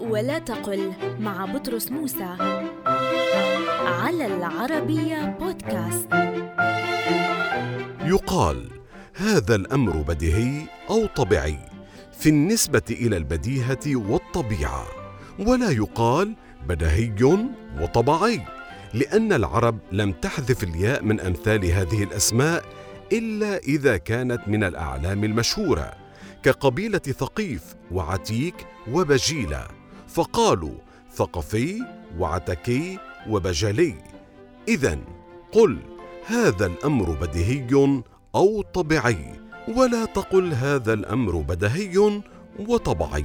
ولا تقل مع بطرس موسى. على العربية بودكاست. يقال هذا الأمر بديهي أو طبيعي في النسبة إلى البديهة والطبيعة. ولا يقال بدهي وطبيعي لأن العرب لم تحذف الياء من أمثال هذه الأسماء إلا إذا كانت من الأعلام المشهورة. كقبيلة ثقيف وعتيك وبجيلة فقالوا ثقفي وعتكي وبجلي. إذا قل هذا الأمر بديهي أو طبيعي ولا تقل هذا الأمر بدهي وطبيعي.